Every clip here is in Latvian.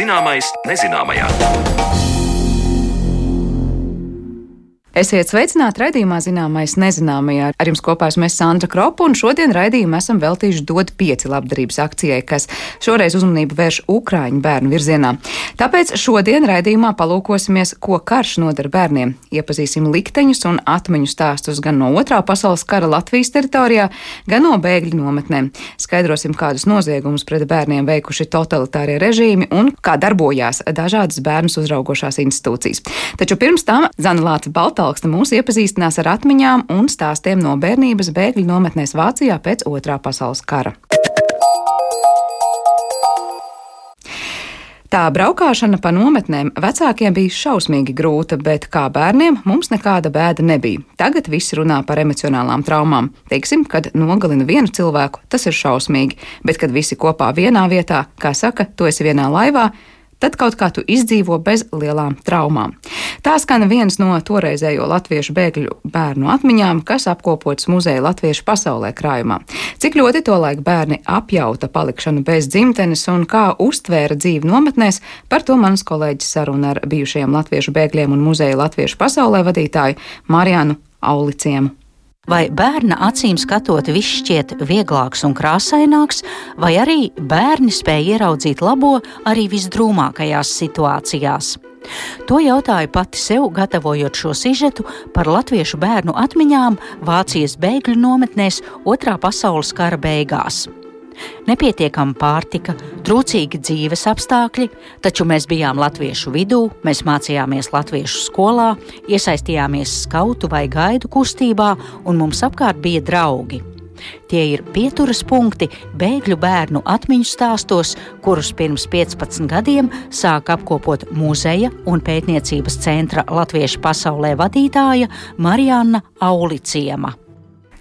Zināmais nezināmajā. Esiet sveicināti raidījumā zināmais nezināmajā. Ar jums kopā esmu Sandra Kropa, un šodien raidījumu esam veltījuši dod pieci labdarības akcijai, kas šoreiz uzmanību vērš Ukrāņu bērnu virzienā. Tāpēc šodien raidījumā palūkosimies, ko karš nodara bērniem. Iepazīsim likteņus un atmiņu stāstus gan no otrā pasaules kara Latvijas teritorijā, gan no bēgļu nometnēm. Skaidrosim, kādus noziegumus pret bērniem veikuši totalitārie režīmi un kā darbojās dažādas bērnus uzraugošās institūcijas. Taču pirms tam Zanelāts Baltāls Alksne mūs iepazīstinās ar atmiņām un stāstiem no bērnības bēgļu nometnēs Vācijā pēc otrā pasaules kara. Tā braukšana pa nometnēm vecākiem bija šausmīgi grūta, bet kā bērniem mums nekāda bēda nebija. Tagad visi runā par emocionālām traumām. Teiksim, kad nogalina vienu cilvēku, tas ir šausmīgi, bet kad visi kopā vienā vietā, kā saka, tu esi vienā laivā, tad kaut kā tu izdzīvo bez lielām traumām. Tā skan viens no toreizējo latviešu bēgļu bērnu atmiņām, kas apkopots muzeja Latviešu pasaulē krājumā. Cik ļoti tolaik bērni apjauta palikšanu bez dzimtenes un kā uztvēra dzīvi nometnēs, par to manas kolēģis saruna ar bijušajiem latviešu bēgļiem un muzeja Latviešu pasaulē vadītāju Marianu Auliciemu. Vai bērna acīm skatot, viss šķiet vieglāks un krāsaināks, vai arī bērni spēja ieraudzīt labo arī visdrūmākajās situācijās? To jautāju pati sev, gatavojot šo sižetu par latviešu bērnu atmiņām Vācijas bēgļu nometnēs Otrā pasaules kara beigās nepietiekama pārtika, trūcīgi dzīves apstākļi, taču mēs bijām latviešu vidū, mēs mācījāmies latviešu skolā, iesaistījāmies skautu vai gaidu kustībā, un mums apkārt bija draugi. Tie ir pieturas punkti bēgļu bērnu atmiņu stāstos, kurus pirms 15 gadiem sāka apkopot muzeja un pētniecības centra Latviešu pasaulē vadītāja Marijana Auliciema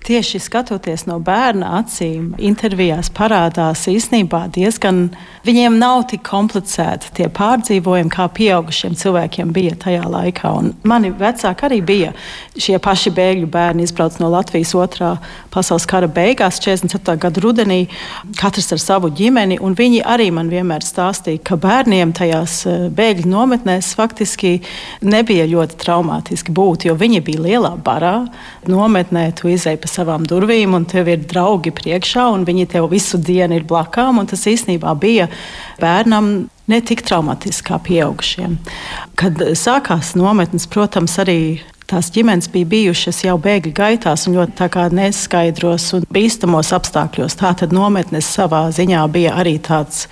tieši skatoties no bērna acīm, intervijās parādās īstenībā diezgan. Viņiem nav tik komplicēti tie pārdzīvojumi, kā pieaugušiem cilvēkiem bija tajā laikā. Un mani vecāki arī bija šie paši bēgļu bērni, izbrauc no Latvijas otrā pasaules kara beigās, 47. gada rudenī, katrs ar savu ģimeni. Viņi arī man vienmēr stāstīja, ka bērniem tajās eh, bēgļu nometnēs faktiski nebija ļoti traumātiski būt, jo viņi bija lielā barā. Nometnē tu izēji pa savām durvīm, un tev ir draugi priekšā, un viņi tev visu dienu ir blakām. Tas īstenībā bija bērnam ne tik traumatiski kā pieaugušiem. Kad sākās nometnes, protams, arī tās ģimenes bija bijušas jau bēgļu gaitās un ļoti neskaidros un bīstamos apstākļos. Tā tad nometnes savā ziņā bija arī tāds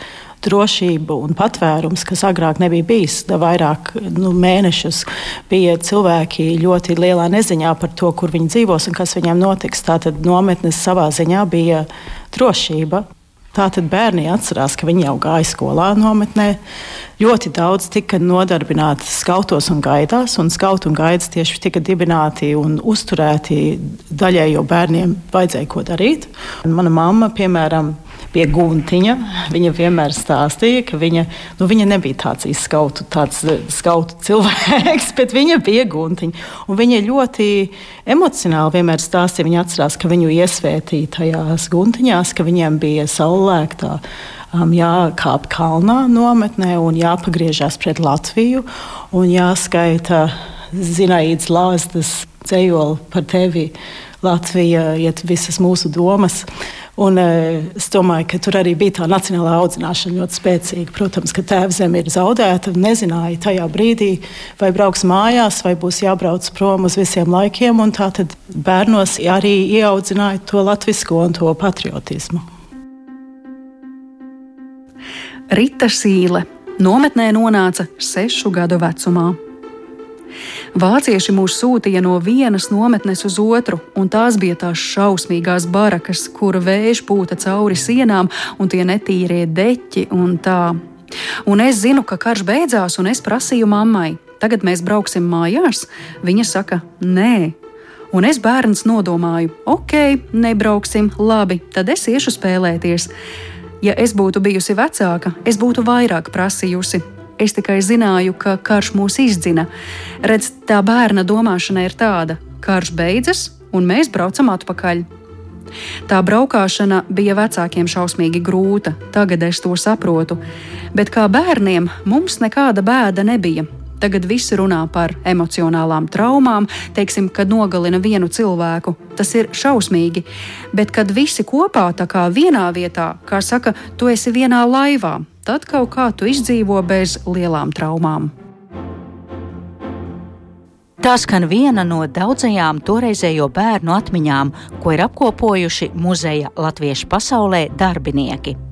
drošību un patvērums, kas agrāk nebija bijis vairāk nu, mēnešus. Bija cilvēki ļoti lielā neziņā par to, kur viņi dzīvos un kas viņiem notiks. Tātad nometnes savā ziņā bija drošība. Tātad bērni atcerās, ka viņi jau gāja skolā nometnē. Ļoti daudz tika nodarbināti skautos un gaidās, un skautu un gaidas tieši tika dibināti un uzturēti daļai, jo bērniem vajadzēja ko darīt. Un mana mamma, piemēram, pie guntiņa. Viņa vienmēr stāstīja, ka viņa, nu, viņa nebija tāds izskautu, tāds eh, skautu cilvēks, bet viņa bija guntiņa. Un viņa ļoti emocionāli vienmēr stāstīja, viņa atcerās, ka viņu iesvētīja tajās guntiņās, ka viņiem bija saulēktā. Um, jākāp kalnā nometnē un jāpagriežās pret Latviju un jāskaita Zinaīdas Lāstas dzējoli par tevi. Latvija iet visas mūsu domas. Un, e, es domāju, ka tur arī bija tā nacionālā audzināšana ļoti spēcīga. Protams, ka tēvzeme ir zaudēta. Nezināja tajā brīdī, vai brauks mājās, vai būs jābrauc prom uz visiem laikiem. Tā tad bērnos arī ieaudzināja to latvisko un to patriotismu. Rita Sīle nometnē nonāca sešu gadu vecumā. Vācieši mūs sūtīja no vienas nometnes uz otru, un tās bija tās šausmīgās barakas, kur vējš pūta cauri sienām, un tie netīrie deķi un tā. Un es zinu, ka karš beidzās, un es prasīju mammai, tagad mēs brauksim mājās. Viņa saka, nē. Un es bērns nodomāju, ok, nebrauksim, labi, tad es iešu spēlēties. Ja es būtu bijusi vecāka, es būtu vairāk prasījusi, Es tikai zināju, ka karš mūs izdzina. Redz, tā bērna domāšana ir tāda: karš beidzas, un mēs braucam atpakaļ. Tā braukšana bija vecākiem šausmīgi grūta, tagad es to saprotu, bet kā bērniem mums nekāda bēda nebija. Tagad visi runā par emocionālām traumām, teiksim, kad nogalina vienu cilvēku. Tas ir šausmīgi. Bet, kad visi kopā, tā kā vienā vietā, kā saka, tu esi vienā laivā, tad kaut kā tu izdzīvo bez lielām traumām. Tā skan viena no daudzajām toreizējo bērnu atmiņām, ko ir apkopojuši muzeja Latviešu pasaulē darbinieki.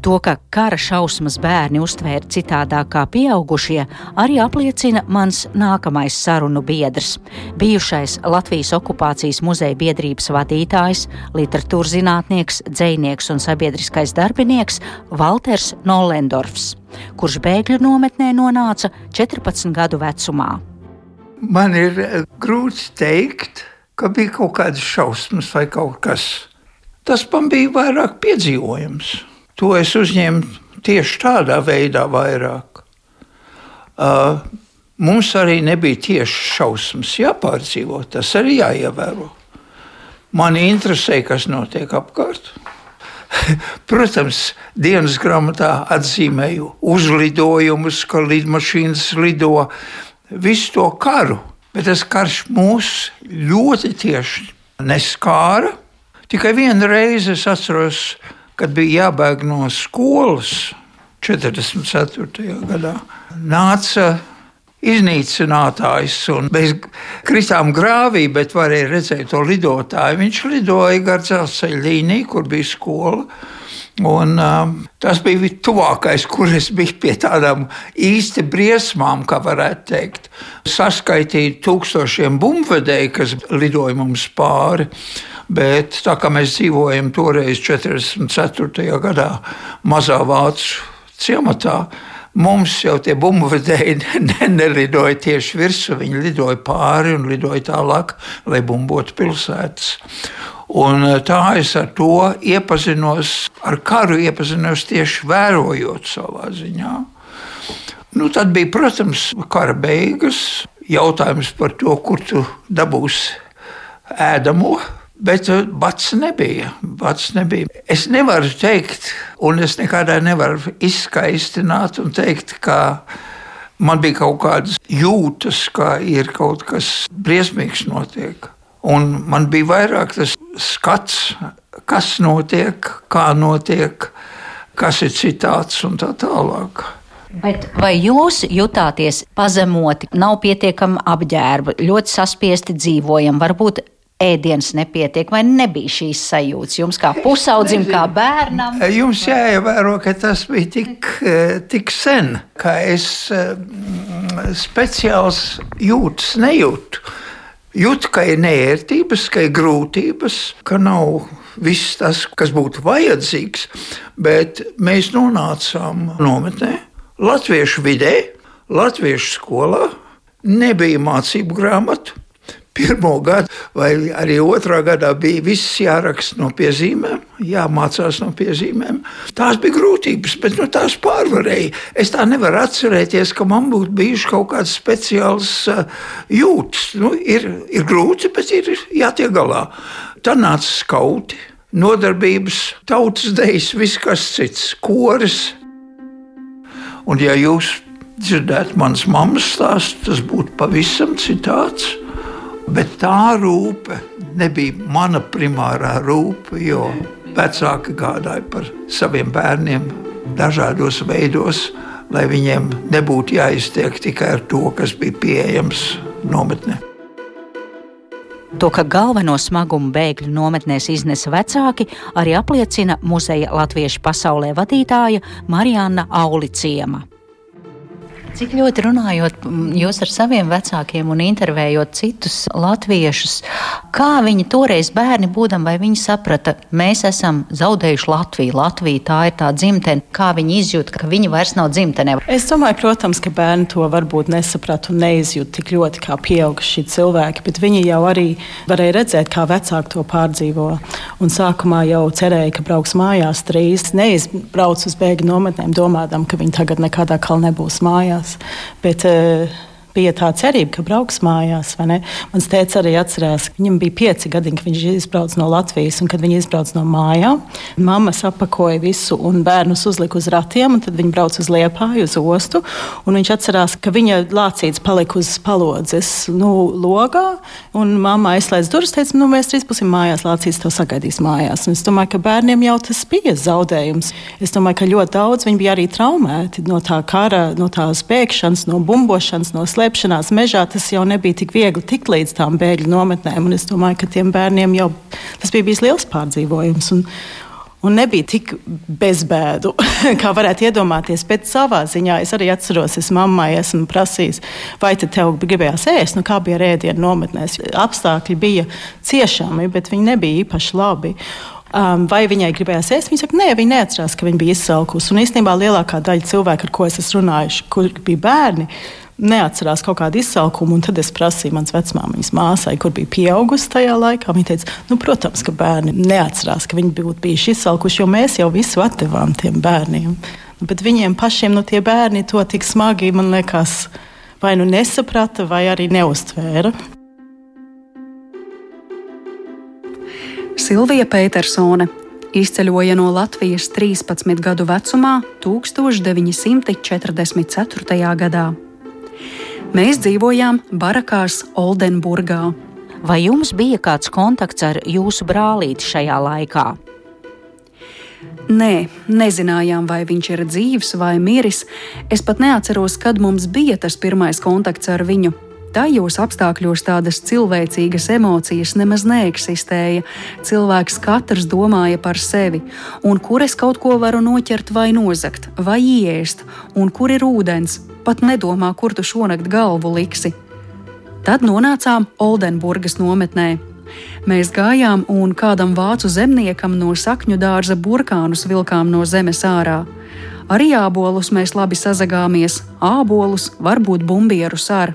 To, ka kara šausmas bērni uztvēra citādāk kā pieaugušie, arī apliecina mans nākamais sarunu biedrs - bijušais Latvijas okupācijas muzeja biedrības vadītājs, literatūras zinātnieks, dzēnieks un sabiedriskais darbinieks Walters Nollendorfs, kurš bēgļu nometnē nonāca 14 gadu vecumā. Man ir eh, grūti teikt, ka bija kaut kādas šausmas vai kaut kas. Tas man bija vairāk piedzīvojams. To es uzņēmu tieši tādā veidā vairāk. Uh, mums arī nebija tieši šausmas jāpārdzīvo, tas arī jāievēro. Mani interesē, kas notiek apkārt. Protams, dienas grāmatā atzīmēju uzlidojumus, ka lidmašīnas lido visu to karu, bet tas karš mūs ļoti tieši neskāra. Tikai vienu reizi es atceros, kad bija jābēg no skolas 44. gadā, nāca iznīcinātājs. Mēs kritām grāvī, bet varēja redzēt to lidotāju. Viņš lidoja gar dzelzceļa līniju, kur bija skola. Un, um, tas bija tuvākais, kur es biju pie tādām īsti briesmām, kā varētu teikt. Saskaitīju tūkstošiem bumbvedēju, kas lidoja mums pāri. Bet tā kā mēs dzīvojam toreiz 44. gadā mazā vācu ciematā, mums jau tie bumbuvedēji nelidoja tieši virsū, viņi lidoja pāri un lidoja tālāk, lai bumbotu pilsētas. Un eh, tā es ar to iepazinos, ar karu iepazinos tieši vērojot savā ziņā. Nu, tad bija, protams, kara beigas, jautājums par to, kur tu dabūsi ēdamo Bet uh, bats nebija. bats nebija. Es nevaru teikt, un es nekādā nevaru izskaistināt un teikt, ka man bija kaut kādas jūtas, ka ir kaut kas briesmīgs notiek. Un man bija vairāk tas skats, kas notiek, kā notiek, kas ir citāts un tā tālāk. Bet vai jūs jutāties pazemoti, nav pietiekama apģērba, ļoti saspiesti dzīvojam, varbūt ēdienas nepietiek, vai nebija šīs sajūtas jums kā pusaudzim, kā bērnam? Jums jāievēro, ka tas bija tik, eh, tik sen, ka es eh, speciāls jūtas nejūtu. Jūtu, ka ir nērtības, ka ir grūtības, ka nav viss tas, kas būtu vajadzīgs, bet mēs nonācām nometnē, Latviešu vidē, Latviešu skolā, nebija mācību grāmatu pirmo gadu, vai arī otrā gadā bija viss jāraksta no piezīmēm, jāmācās no piezīmēm. Tās bija grūtības, bet nu, tās pārvarēja. Es tā nevaru atcerēties, ka man būtu bijuši kaut kāds speciāls uh, jūtas. Nu, ir, ir grūti, bet ir jātiek galā. Tad nāca skauti, nodarbības, tautas dejas, viss kas cits, koris. Un ja jūs dzirdētu manas mammas stāstu, tas būtu pavisam citāds. Bet tā rūpe nebija mana primārā rūpe, jo vecāki gādāja par saviem bērniem dažādos veidos, lai viņiem nebūtu jāiztiek tikai ar to, kas bija pieejams nometnē. To, ka galveno smagumu bēgļu nometnēs iznesa vecāki, arī apliecina muzeja latviešu pasaulē vadītāja Marijana Auliciema. Cik ļoti runājot jūs ar saviem vecākiem un intervējot citus latviešus, kā viņi toreiz bērni būdam, vai viņi saprata, mēs esam zaudējuši Latviju, Latvija tā ir tā dzimtene, kā viņi izjūt, ka viņi vairs nav dzimtenē? Es domāju, protams, ka bērni to varbūt nesaprata un neizjūt tik ļoti kā pieauguši cilvēki, bet viņi jau arī varēja redzēt, kā vecāki to pārdzīvo. Un sākumā jau cerēja, ka brauks mājās trīs, neizbrauc uz bēgļu nometnēm, domādam, ka viņi tagad nekādā kalnā nebūs mājās mājās. Bet, uh, bija tā cerība, ka brauks mājās. Mans tēvs arī atcerās, ka viņam bija pieci gadi, kad viņš izbrauca no Latvijas, un kad viņi izbrauca no mājām. Mamma apakoja visu un bērnus uzlika uz ratiem, un tad viņi brauca uz liepāju, uz ostu. Viņš atcerās, ka viņa lācīts palika uz palodzes nu, logā, un mamma aizslēdz durvis, teica, nu, mēs trīs būsim mājās, lācīts to sagaidīs mājās. Un es domāju, ka bērniem jau tas bija zaudējums. Es domāju, ka ļoti daudz viņi bija arī traumēti no tā kara, no tās bēgšanas, no bumbošanas, no slēpšanas slēpšanās mežā, tas jau nebija tik viegli tikt līdz tām bēgļu nometnēm. Es domāju, ka tiem bērniem jau tas bija bijis liels pārdzīvojums. Un, Un nebija tik bezbēdu, kā varētu iedomāties. Bet savā ziņā es arī atceros, es mammai esmu prasījis, vai te tev gribējās ēst, nu, kā bija ar ēdienu nometnēs. Apstākļi bija ciešami, bet viņi nebija īpaši labi. Um, vai viņai gribējās ēst? Viņa saka, nē, viņa neatcerās, ka viņa bija izsalkusi. Un īstenībā lielākā daļa cilvēku, ar ko es esmu runājuši, kur bija bērni, neatcerās kaut kādu izsalkumu. Tad es prasīju manas vecmāmiņas māsai, kur bija pieaugusi tajā laikā. Viņa teica, nu, protams, ka bērni neatcerās, ka viņi būtu bijuši izsalkuši, jo mēs jau visu atdevām tiem bērniem. Bet viņiem pašiem nu, tie bērni to tik smagi, man liekas, vai nu nesaprata, vai arī neustvēra. Silvija Petersone izceļoja no Latvijas 13 gadu vecumā 1944. gadā. Mēs dzīvojām barakās Oldenburgā. Vai jums bija kāds kontakts ar jūsu brālīti šajā laikā? Nē, nezinājām, vai viņš ir dzīves vai miris. Es pat neatceros, kad mums bija tas pirmais kontakts ar viņu. Tajos apstākļos tādas cilvēcīgas emocijas nemaz neeksistēja. Cilvēks katrs domāja par sevi, un kur es kaut ko varu noķert vai nozagt, vai iest, un kur ir ūdens, pat nedomā, kur tu šonakt galvu liksi. Tad nonācām Oldenburgas nometnē. Mēs gājām un kādam vācu zemniekam no sakņu dārza burkānus vilkām no zemes ārā. Arī ābolus mēs labi sazagāmies, ābolus, varbūt bumbierus ar.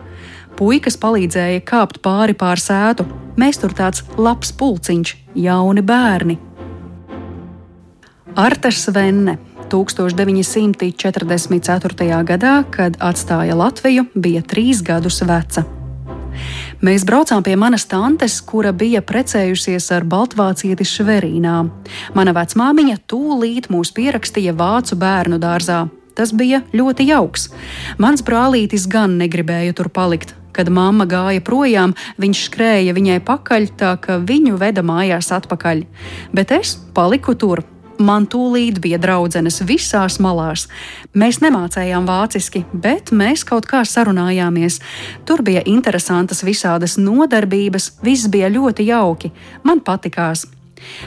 Puikas palīdzēja kāpt pāri pār sētu. Mēs tur tāds labs pulciņš, jauni bērni. Arta Svenne 1944. gadā, kad atstāja Latviju, bija trīs gadus veca. Mēs braucām pie manas tantes, kura bija precējusies ar Baltvācieti Šverīnā. Mana vecmāmiņa tūlīt mūs pierakstīja vācu bērnu dārzā. Tas bija ļoti jauks. Mans brālītis gan negribēja tur palikt. Kad mamma gāja projām, viņš skrēja viņai pakaļ, tā ka viņu veda mājās atpakaļ. Bet es paliku tur, Man tūlīt bija draudzenes visās malās. Mēs nemācējām vāciski, bet mēs kaut kā sarunājāmies. Tur bija interesantas visādas nodarbības, viss bija ļoti jauki. Man patikās.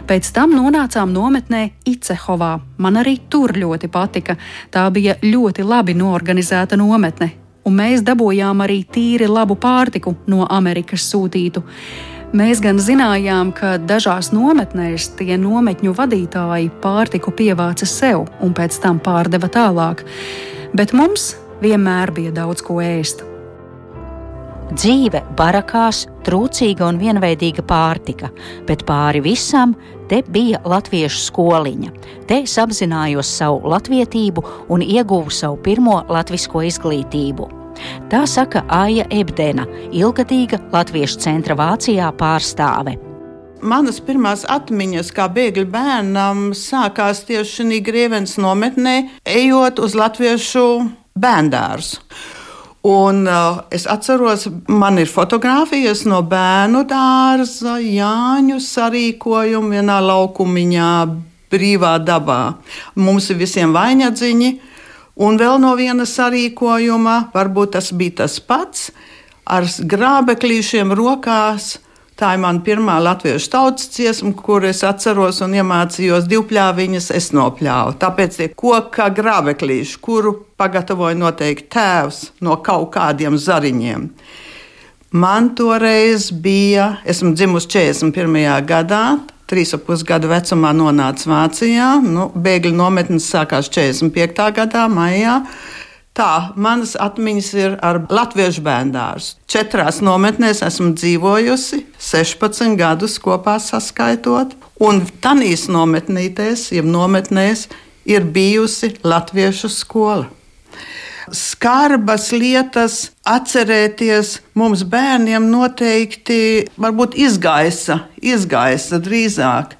Pēc tam nonācām nometnē Icehovā. Man arī tur ļoti patika. Tā bija ļoti labi norganizēta nometne, un mēs dabūjām arī tīri labu pārtiku no Amerikas sūtītu. Mēs gan zinājām, ka dažās nometnēs tie nometņu vadītāji pārtiku pievāca sev un pēc tam pārdeva tālāk, bet mums vienmēr bija daudz ko ēst. Dzīve barakās, trūcīga un vienveidīga pārtika, bet pāri visam te bija latviešu skoliņa. Te es apzinājos savu latvietību un ieguvu savu pirmo latvisko izglītību. Tā saka Aija Ebdena, ilgadīga Latviešu centra Vācijā pārstāve. Manas pirmās atmiņas kā bēgļu bērnam sākās tieši šī Grievens nometnē, ejot uz Latviešu bērndārzu. Un, uh, es atceros, man ir fotografijas no bērnu dārza, Jāņu sarīkojuma vienā laukumiņā, brīvā dabā. Mums ir visiem vainadziņi, Un vēl no viena sarīkojuma, varbūt tas bija tas pats, ar grābeklīšiem rokās Tā ir mana pirmā latviešu tautas dziesma, kur es atceros un iemācījos divpļāviņas, es nopļāvu. Tāpēc tie koka grābeklīši, kuru pagatavoja noteikti tēvs no kaut kādiem zariņiem. Man toreiz bija, esmu dzimusi 41. gadā, trīs ap pus gadu vecumā nonāca Vācijā. Nu, bēgļu nometnes sākās 45. gadā, maijā. Tā, manas atmiņas ir ar latviešu bērnu. Četrās nometnēs esmu dzīvojusi, 16 gadus kopā saskaitot, un tanīs nometnītēs, jeb nometnēs, ir bijusi latviešu skola. Skarbas lietas atcerēties mums bērniem noteikti izgaisa, izgaisa drīzāk.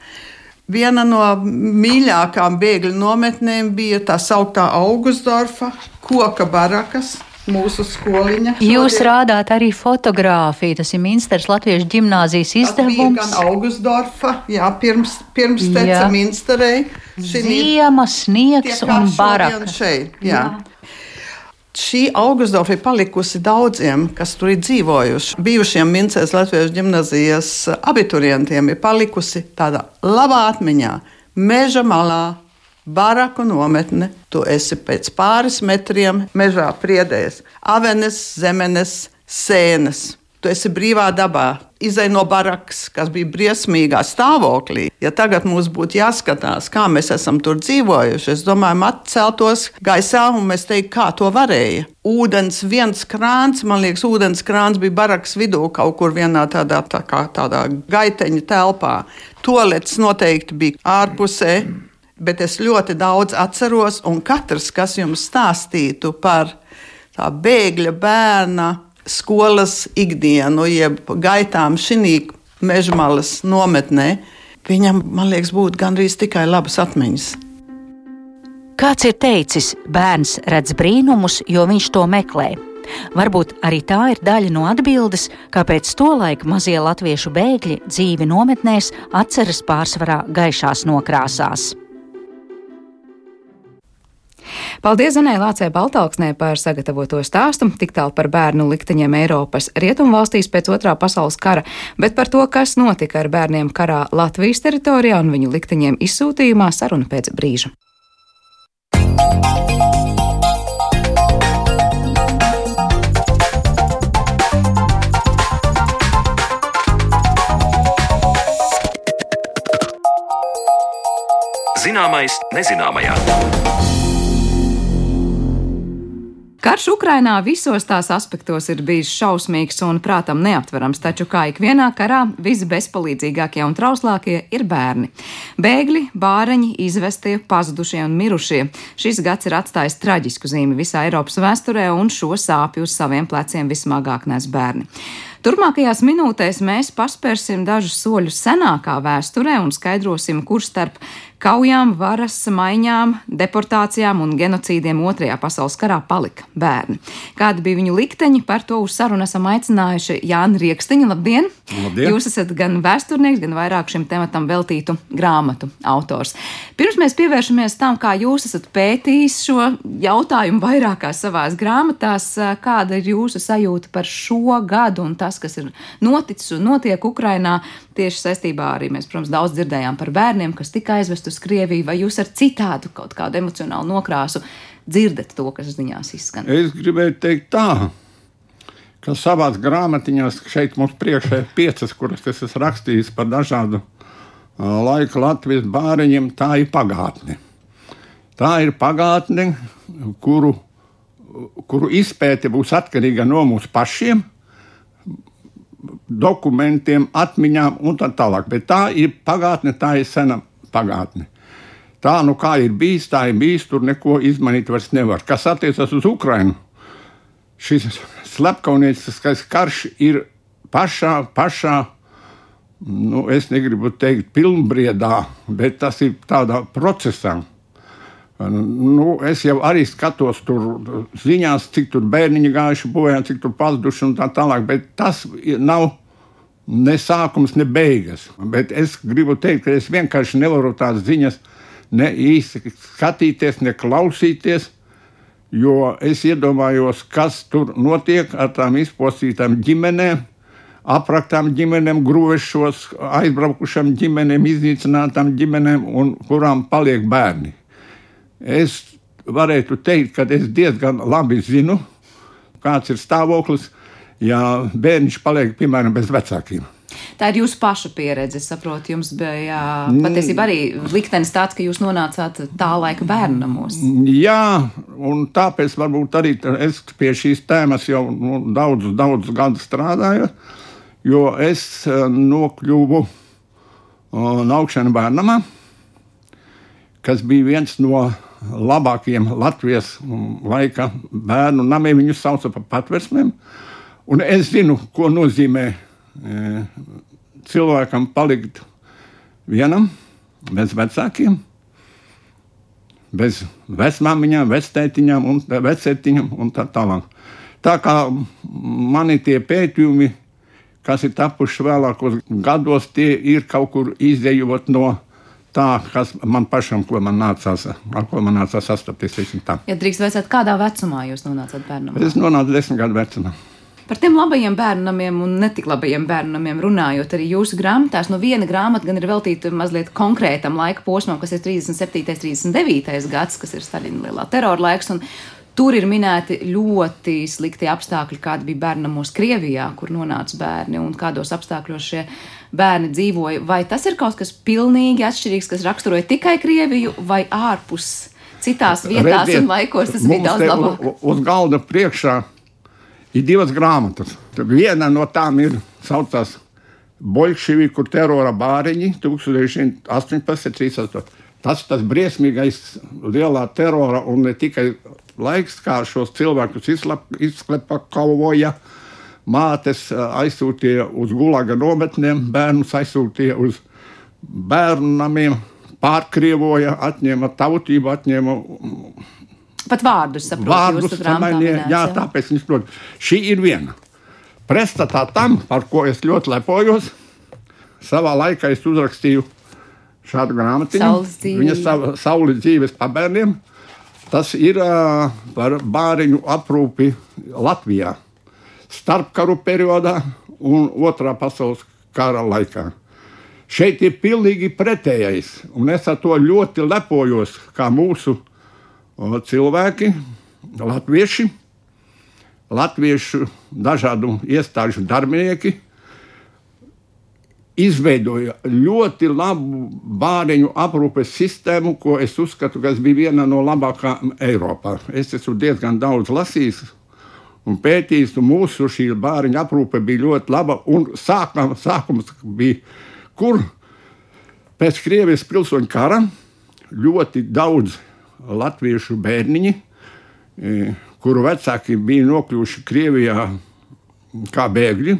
Viena no mīļākajām bēgļu nometnēm bija tā sauktā Augustdorfa koka barakas. Mūsu skoliņa. Šodien. Jūs rādāt arī fotografiju. Tas ir Minstras Latviešu ģimnāzijas izdevums. Tas bija Augustdorfa, jā, pirms, pirms teca Minsterei. Ziema, sniegs un baraka. Šeit, jā. jā šī augstdorfa ir palikusi daudziem, kas tur ir dzīvojuši. Bijušiem Mincēs Latvijas gimnazijas abiturientiem ir palikusi tāda labā atmiņā, meža malā. Baraku nometne, tu esi pēc pāris metriem mežā priedēs, avenes, zemenes, sēnes. Tu esi brīvā dabā, izai no barakas, kas bija briesmīgā stāvoklī. Ja tagad mums būtu jāskatās, kā mēs esam tur dzīvojuši, es domāju, atceltos gaisā un mēs teiktu, kā to varēja. Ūdens viens krāns, man liekas, ūdens krāns bija barakas vidū kaut kur vienā tādā, tā kā, tādā gaiteņa telpā. Tolets noteikti bija ārpusē. Bet es ļoti daudz atceros, un katrs, kas jums stāstītu par tā bēgļa bērna skolas ikdienu, jeb gaitām šī mežmalas nometnē, viņam, man liekas, būtu gandrīz tikai labas atmiņas. Kāds ir teicis, bērns redz brīnumus, jo viņš to meklē. Varbūt arī tā ir daļa no atbildes, kāpēc tolaik mazie latviešu bēgļi dzīvi nometnēs atceras pārsvarā gaišās nokrāsās. Paldies Zanē Lācē Baltalksnē par sagatavoto stāstu, tik tālu par bērnu likteņiem Eiropas rietumvalstīs pēc otrā pasaules kara, bet par to, kas notika ar bērniem karā Latvijas teritorijā un viņu likteņiem izsūtījumā saruna pēc brīža. Zināmais nezināmajā. Karš Ukrainā visos tās aspektos ir bijis šausmīgs un prātam neaptverams, taču kā ikvienā karā visbezpalīdzīgākie un trauslākie ir bērni. Bēgļi, bāreņi, izvestie, pazudušie un mirušie. Šis gads ir atstājis traģisku zīmi visā Eiropas vēsturē, un šo sāpju uz saviem pleciem vismagāk nes bērni. Turmākajās minūtēs mēs paspērsim dažus soļus senākā vēsturē un skaidrosim, kurš starp Kaujām, varas maiņām, deportācijām un genocīdiem Otrajā pasaules karā palika bērni. Kādi bija viņu likteņi, par to uz sarunu esam aicinājuši Jāni Riekstiņu. Labdien! Labdien! Jūs esat gan vēsturnieks, gan vairāk šim tematam veltītu grāmatu autors. Pirms mēs pievēršamies tam, kā jūs esat pētījis šo jautājumu vairākās savās grāmatās, kāda ir jūsu sajūta par šo gadu un tas, kas ir noticis un notiek Ukrainā, tieši saistībā arī mēs, protams, daudz dzirdējām par bērniem, kas tika aizvest uz Krieviju, vai jūs ar citādu kaut kādu emocionālu nokrāsu dzirdat to, kas ziņās izskan? Es gribēju teikt tā. Ka savā grāmatiņā šeit mums priekšā ir piecas, kuras es esmu rakstījis par dažādu laika Latvijas bāriņiem. Tā ir pagātne. Tā ir pagātne, kuru, kuru izpēte būs atkarīga no mums pašiem, dokumentiem, atmiņām un tā tālāk. Bet tā ir pagātne, tā ir sena pagātne. Tā, nu kā ir bijis, tā ir bijis, tur neko izmainīt vairs nevar. Kas attiecas uz Ukrajinu, šis slepkavnieciskais karš ir pašā, pašā, nu, es negribu teikt, pilnbriedā, bet tas ir tādā procesā. Nu, es jau arī skatos tur ziņās, cik tur bērniņi gājuši bojā, cik tur pazuduši un tā tālāk, bet tas nav ne sākums, ne beigas. Bet es gribu teikt, ka es vienkārši nevaru tādas ziņas ne īsti skatīties, ne klausīties. Jo es iedomājos, kas tur notiek ar tām izpostītām ģimenēm, apraktām ģimenēm, grūvešos, aizbraukušām ģimenēm, iznīcinātām ģimenēm, un kurām paliek bērni. Es varētu teikt, ka es diezgan labi zinu, kāds ir stāvoklis, ja bērns paliek piemēram bez vecākiem. Tā ir jūsu paša pieredze. Es saprotu, jums bija patiesībā arī liktenis tāds, ka jūs nonācāt tā laika bērnamos. Jā, un tāpēc varbūt arī es pie šīs tēmas jau nu, daudzus, daudzus gadus strādāju, jo es nokļuvu Naukšana bērnamā, kas bija viens no labākajiem Latvijas laika bērnu namiem. Viņus sauca par patversmēm. Un es zinu, ko nozīmē e, cilvēkam palikt vienam, bez vecākiem, bez vecmāmiņām, vectētiņām un vecētiņām un tā tālāk. Tā kā mani tie pētījumi, kas ir tapuši vēlākos gados, tie ir kaut kur izējot no tā, kas man pašam, ko man nācās, ar ko man nācās sastapties. Ja drīkst vecāt, kādā vecumā jūs nonācāt bērnam? Es nonācu desmit gadu vecumā. Par tiem labajiem bērniem un netik labajiem bērniem runājot, arī jūsu grāmatās, no viena grāmata gan ir veltīta mazliet konkrētam laika posmam, kas ir 37. un 39. gads, kas ir Staļina lielā terora laiks. Tur ir minēti ļoti slikti apstākļi, kādi bija bērnamos Krievijā, kur nonāca bērni un kādos apstākļos šie bērni dzīvoja. Vai tas ir kaut kas pilnīgi atšķirīgs, kas raksturoja tikai Krieviju vai ārpus citās vietās Redziet, un laikos? Tas bija daudz labāk. Uz galda priekšā ir divas grāmatas. Viena no tām ir saucās Bolševiku terora bāriņi 1918. 38. Tas ir tas briesmīgais lielā terora un ne tikai laiks, kā šos cilvēkus izklepakavoja. Mātes aizsūtīja uz gulaga nometnēm, bērnus aizsūtīja uz bērnu namiem, pārkrievoja, atņēma tautību, atņēma Pat vārdus saprotu. Samainīja, jā, tāpēc viņš prot. Šī ir viena. Pretstatā tam, par ko es ļoti lepojos, savā laikā es uzrakstīju šādu grāmatiņu. Viņa sa saules dzīves pabērniem. Tas ir uh, par bāriņu aprūpi Latvijā. Starpkaru periodā un otrā pasaules kara laikā. Šeit ir pilnīgi pretējais, un es ar to ļoti lepojos, kā mūsu cilvēki, latvieši, latviešu dažādu iestāžu darbinieki izveidoja ļoti labu bāriņu aprūpes sistēmu, ko es uzskatu, kas bija viena no labākajām Eiropā. Es esmu diezgan daudz lasījis un pētījis, un mūsu šī bāriņu aprūpe bija ļoti laba. Sākam, sākums bija, kur pēc Krievijas pilsoņu kara ļoti daudz latviešu bērniņi, e, kuru vecāki bija nokļuvuši Krievijā kā bēgļi,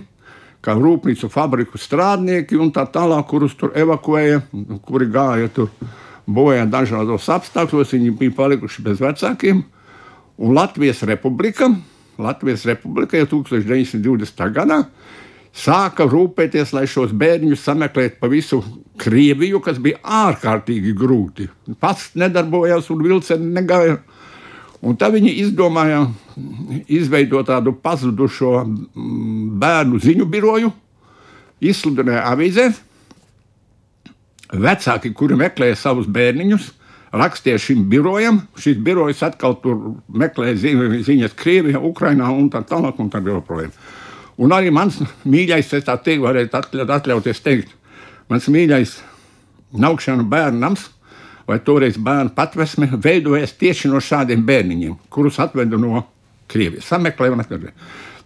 kā rūpnīcu fabriku strādnieki un tā tālāk, kurus tur evakuēja, kuri gāja tur bojā dažādos apstākļos. Viņi bija palikuši bez vecākiem. Un Latvijas republika, Latvijas republika jau 1920. gadā sāka rūpēties, lai šos bērnus sameklētu pa visu Krieviju, kas bija ārkārtīgi grūti. Pats nedarbojās un vilcieni negāja. Un tā viņi izdomāja izveidot tādu pazudušo mm, bērnu ziņu biroju, izsludināja avīzē. Vecāki, kuri meklēja savus bērniņus, rakstīja šim birojam. Šis birojs atkal tur meklēja ziņas Krievijā, Ukrainā un tā tālāk. Un tā joprojām. Un arī mans mīļais, es tā teiktu, varētu atļauties teikt, mans mīļais naukšana bērnams, vai toreiz bērnu patvesme, veidojas tieši no šādiem bērniņiem, kurus atvedu no Krievijas. Sameklējām,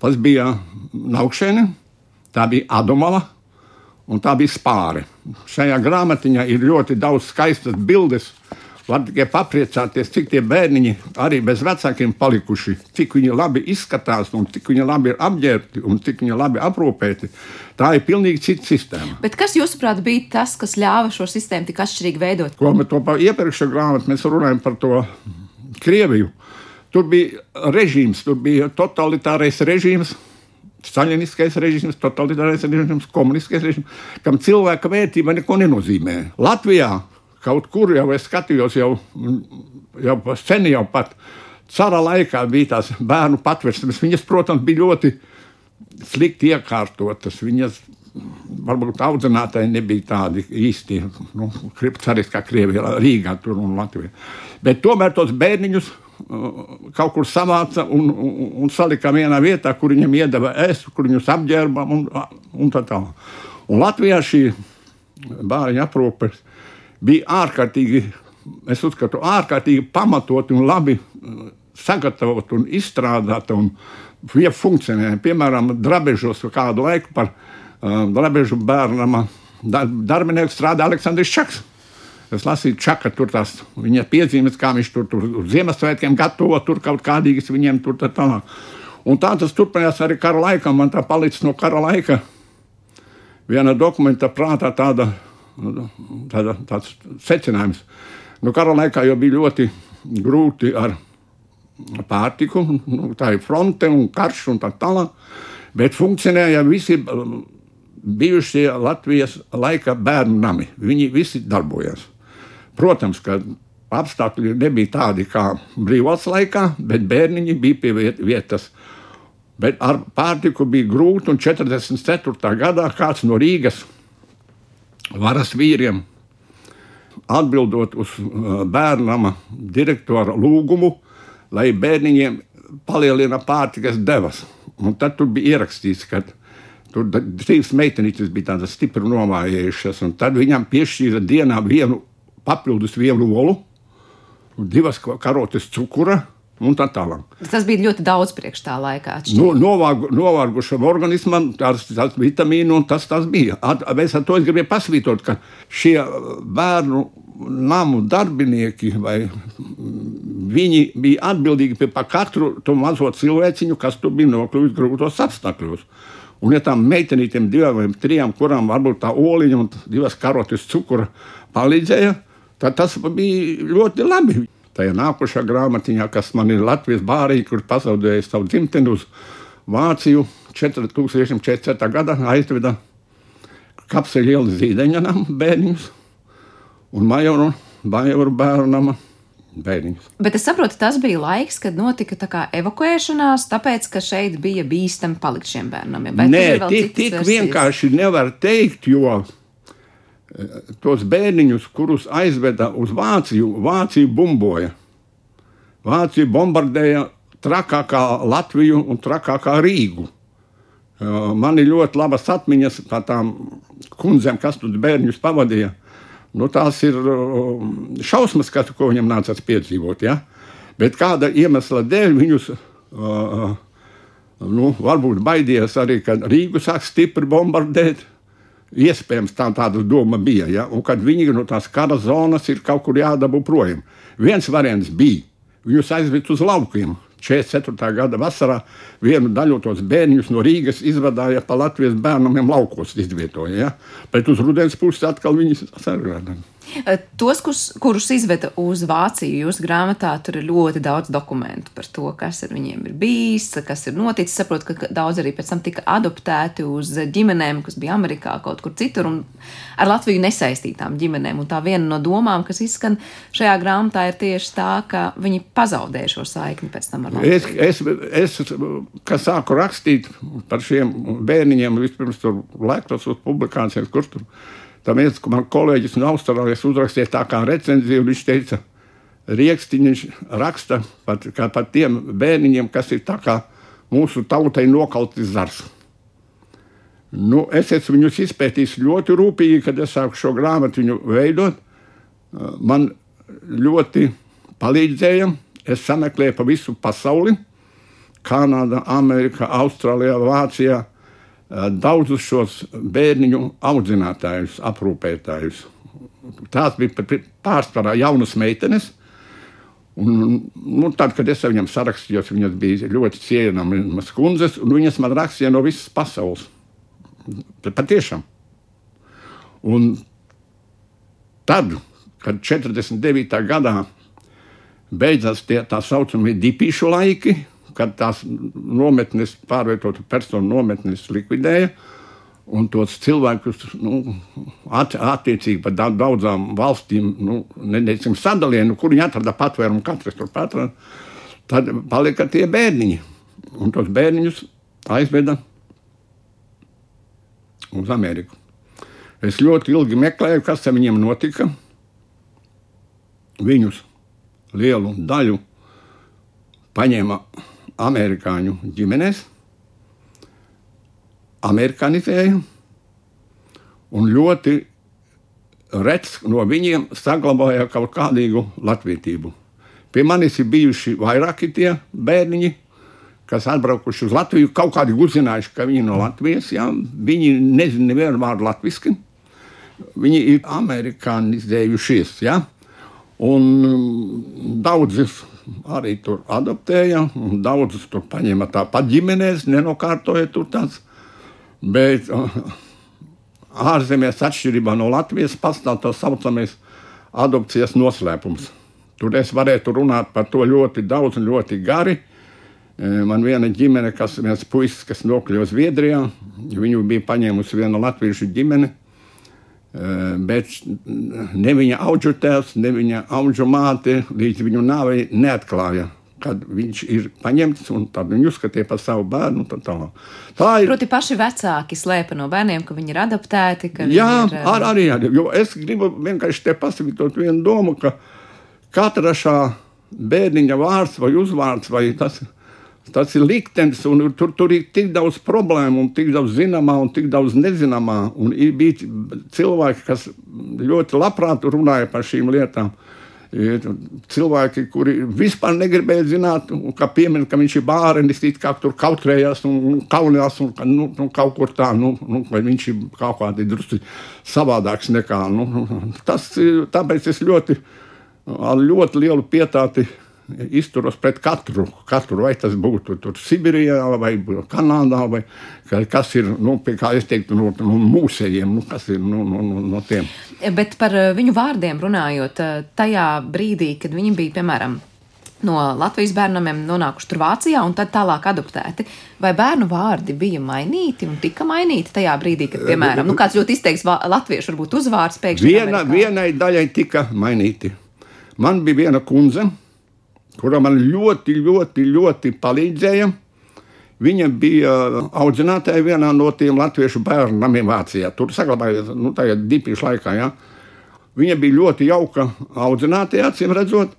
tas bija naukšana, tā bija Adomala. Un tā bija spāre. Šajā grāmatiņā ir ļoti daudz skaistas bildes, Var tikai papriecāties, cik tie bērniņi arī bez vecākiem palikuši, cik viņi labi izskatās, un cik viņi labi ir apģērbti un cik viņi labi aprūpēti. Tā ir pilnīgi cita sistēma. Bet kas, jūsuprāt, bija tas, kas ļāva šo sistēmu tik atšķirīgi veidot? Ko mēs to par iepriekšējo grāmatu mēs runājam par to Krieviju. Tur bija režīms, tur bija totalitārais režīms. Staļiniskais režīms, totalitārais režīms, komunistiskais režīms, kam cilvēka vērtība neko nenozīmē. Latvijā kaut kur jau es skatījos, jau, jau sen jau pat cara laikā bija tās bērnu patversmes. Viņas, protams, bija ļoti slikti iekārtotas. Viņas varbūt audzinātāji nebija tādi īsti, nu, arī kā Krievijā, Rīgā tur un Latvijā. Bet tomēr tos bērniņus uh, kaut kur savāca un, un, un salika vienā vietā, kur viņiem iedeva ēst, kur viņus apģērba un, un tā tālāk. Un Latvijā šī bērnu aprūpe bija ārkārtīgi, es uzskatu, ārkārtīgi pamatot un labi uh, sagatavot un izstrādāt un ja funkcionē. Piemēram, drabežos kādu laiku par Labežu bērnam darbinieks strādā Aleksandrs Čaks. Es lasīju, čaka, tur tās viņa piezīmes, kā viņš tur, tur uz Ziemassvētkiem gatavo, tur kaut kādīgas viņiem tur tā tālāk. Un tā tas turpinājās arī kara laikā. Man tā palicis no kara laika viena dokumenta prātā tāda, tāda, tāds secinājums. Nu, kara laikā jau bija ļoti grūti ar pārtiku, nu, tā ir fronte un karš un tā tālāk, bet funkcionēja visi bijušie Latvijas laika bērnu nami. Viņi visi darbojās. Protams, ka apstākļi nebija tādi kā brīvvalsts laikā, bet bērniņi bija pie vietas. Bet ar pārtiku bija grūti, un 44. gadā kāds no Rīgas varas vīriem, atbildot uz uh, bērnama direktora lūgumu, lai bērniņiem palielina pārtikas devas. Un tad tur bija ierakstīts, ka Tur trīs meitenītes bija tādas stipri nomājējušas, un tad viņam piešķīra dienā vienu papildus vienu olu, divas karotes cukura. Un tā tālāk. Tas bija ļoti daudz priekš tā laikā. Nu, novārgu, novārgušam organismam tas, tas vitamīnu un tas, tas bija. At, es ar to es gribēju pasvītot, ka šie bērnu namu darbinieki, viņi bija atbildīgi par katru to mazo cilvēciņu, kas tur bija nokļuvis grūtos apstākļos. Un, ja tām meitenītēm, divām vai trijām, kurām varbūt tā oliņa un divas karotes cukura palīdzēja, tad tas bija ļoti labi. Tajā nākošā grāmatiņā, kas man ir Latvijas bārija, kur pazaudēja savu dzimteni uz Vāciju 4047. gadā, aizveda kapseļu ielas zīdeņam bērniņus un majoru, majoru bērnu nama bērniņus. Bet es saprotu, tas bija laiks, kad notika tā evakuēšanās, tāpēc, ka šeit bija bīstami palikt šiem bērnam. Ja? Nē, tik, tik vienkārši nevar teikt, jo tos bērniņus, kurus aizveda uz Vāciju, Vācija bumboja. Vācija bombardēja trakākā Latviju un trakākā Rīgu. Man ir ļoti labas atmiņas par tām kundzēm, kas tur bērnus pavadīja. Nu, tās ir šausmas, kas, ko viņam nācās piedzīvot. Ja? Bet kāda iemesla dēļ viņus uh, nu, varbūt baidījās arī, kad Rīgu sāk stipri bombardēt. Iespējams, tā tāda doma bija. Ja? Un kad viņi no tās kara zonas ir kaut kur jādabū projām. Viens variants bija viņus aizvest uz laukiem. 44. gada vasarā vienu daļu tos bērnus no Rīgas izvadīja pa Latvijas bērniem laukos, izvietoja. Ja? Bet uz rudens puses atkal viņus sargāja. Eh, tos, kurus, kurus izveda uz Vāciju, jūsu grāmatā tur ir ļoti daudz dokumentu par to, kas ar viņiem ir bijis, kas ir noticis. Saprotu, ka daudz arī pēc tam tika adoptēti uz ģimenēm, kas bija Amerikā kaut kur citur, un ar Latviju nesaistītām ģimenēm. Un tā viena no domām, kas izskan šajā grāmatā, ir tieši tā, ka viņi pazaudēja šo saikni pēc tam ar Latviju. Es, es, es kas sāku rakstīt par šiem bērniņiem, vispirms tur laikos uz publikācijas, kur tur bija Tam viens man kolēģis no Austrālijas uzrakstīja tā kā recenziju, viņš teica, Rieksniņš raksta par, par tiem bērniņiem, kas ir tā kā mūsu tautai nokautis zars. Nu, es esmu viņus izpētījis ļoti rūpīgi, kad es sāku šo grāmatu veidot. Man ļoti palīdzēja. Es sameklēju pa visu pasauli. Kanāda, Amerika, Austrālijā, Vācijā, daudzus šos bērniņu audzinātājus, aprūpētājus. Tās bija pārsvarā jaunas meitenes. Un, nu, tad, kad es viņam sarakstījos, viņas bija ļoti cienījamas kundzes, un viņas man rakstīja no visas pasaules. Patiešām. Un tad, kad 49. gadā beidzās tie tā saucamie dipīšu laiki, kad tās nometnes, pārvietotu personu nometnes likvidēja. Un tos cilvēkus nu, at, attiecīgi par daudzām valstīm nu, nedēļam, sadalīja, nu, kur viņi atrada patvērumu, katrs tur atrada. Tad palika tie bērniņi. Un tos bērniņus aizveda uz Ameriku. Es ļoti ilgi meklēju, kas ar viņiem notika. Viņus lielu daļu paņēma amerikāņu ģimenēs, amerikanizēja, un ļoti rets no viņiem saglabāja kaut kādīgu latvietību. Pie manis ir bijuši vairāki tie bērniņi, kas atbraukuši uz Latviju, kaut kādi uzzinājuši, ka viņi no Latvijas. Ja? Viņi nezina nevienu vārdu latviešu. Viņi ir amerikanizējušies. Ja? Un mm, daudzas arī tur adoptēja, un daudzas tur paņēma tāpat ģimenēs, nenokārtoja tur tāds. Bet ārzemēs, atšķirībā no Latvijas, pastāv tā saucamais adopcijas noslēpums. Tur es varētu runāt par to ļoti daudz un ļoti gari. E, man viena ģimene, kas viens puisis, kas nokļuva Zviedrijā, viņu bija paņēmusi viena latviešu ģimene, bet ne viņa auģu tēvs, ne viņa auģu māte līdz viņu nāvei neatklāja kad viņš ir paņemts un tad viņu uzskatīja par savu bērnu. Tā, tā. tā ir. Proti, paši vecāki slēpa no bērniem, ka viņi ir adaptēti. Jā, ir, ar, arī, arī. Jo es gribu vienkārši te pasakot vienu domu, ka katra šā bērniņa vārds vai uzvārds vai tas. Tas ir liktenis, un tur, tur ir tik daudz problēmu, un tik daudz zināmā, un tik daudz nezināmā. Un ir bijis cilvēki, kas ļoti labprāt runāja par šīm lietām. Uh, cilvēki, kuri vispār negribēja zināt, kā piemin, ka viņš ir bērns, kā tur kautrējās un kaunījās un nu, nu, kaut kur tā, nu, nu, vai viņš ir kaut kādi drusku savādāks nekā. Nu, tas, tāpēc es ļoti, ar ļoti lielu pietāti izturos pret katru, katru vai tas būtu Sibīrijā, vai Kanādā, vai kas ir, nu, teiktu, no, no mūsējiem, nu, kas ir no, no, no, no tiem. Bet par eh, viņu vārdiem runājot, eh, tajā brīdī, kad viņi bija, piemēram, no Latvijas bērniem nonākuši tur Vācijā un tad tālāk adoptēti. Vai bērnu vārdi bija mainīti un tika mainīti tajā brīdī, kad, piemēram, nu, kāds ļoti izteiks latviešu varbūt uzvārds pēkšņi? Viena, vienai daļai tika mainīti. Man bija viena kundze, kura man ļoti, ļoti, ļoti palīdzēja. Viņa bija audzinātāja vienā no tiem latviešu bērnu namiem Vācijā. Tur saglabājās nu, dipīšu laikā. Ja. Viņa bija ļoti jauka audzinātāja, acīm redzot.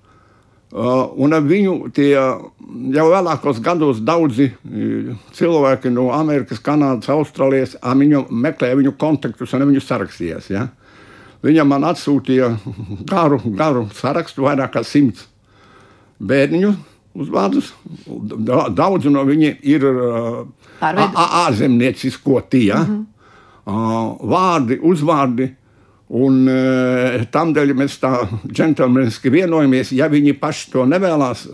Uh, un ar viņu tie jau vēlākos gados daudzi uh, cilvēki no Amerikas, Kanādas, Austrālijas viņu meklēja viņu kontaktus un viņu sarakstījās. Ja. Viņa man atsūtīja garu, garu sarakstu, vairāk kā simts bērniņu uzvārdus. Daudz no viņiem ir ārzemniecisko tie. Mm -hmm. Vārdi, uzvārdi. Un e, tādēļ mēs tā džentlmeniski vienojamies, ja viņi paši to nevēlas,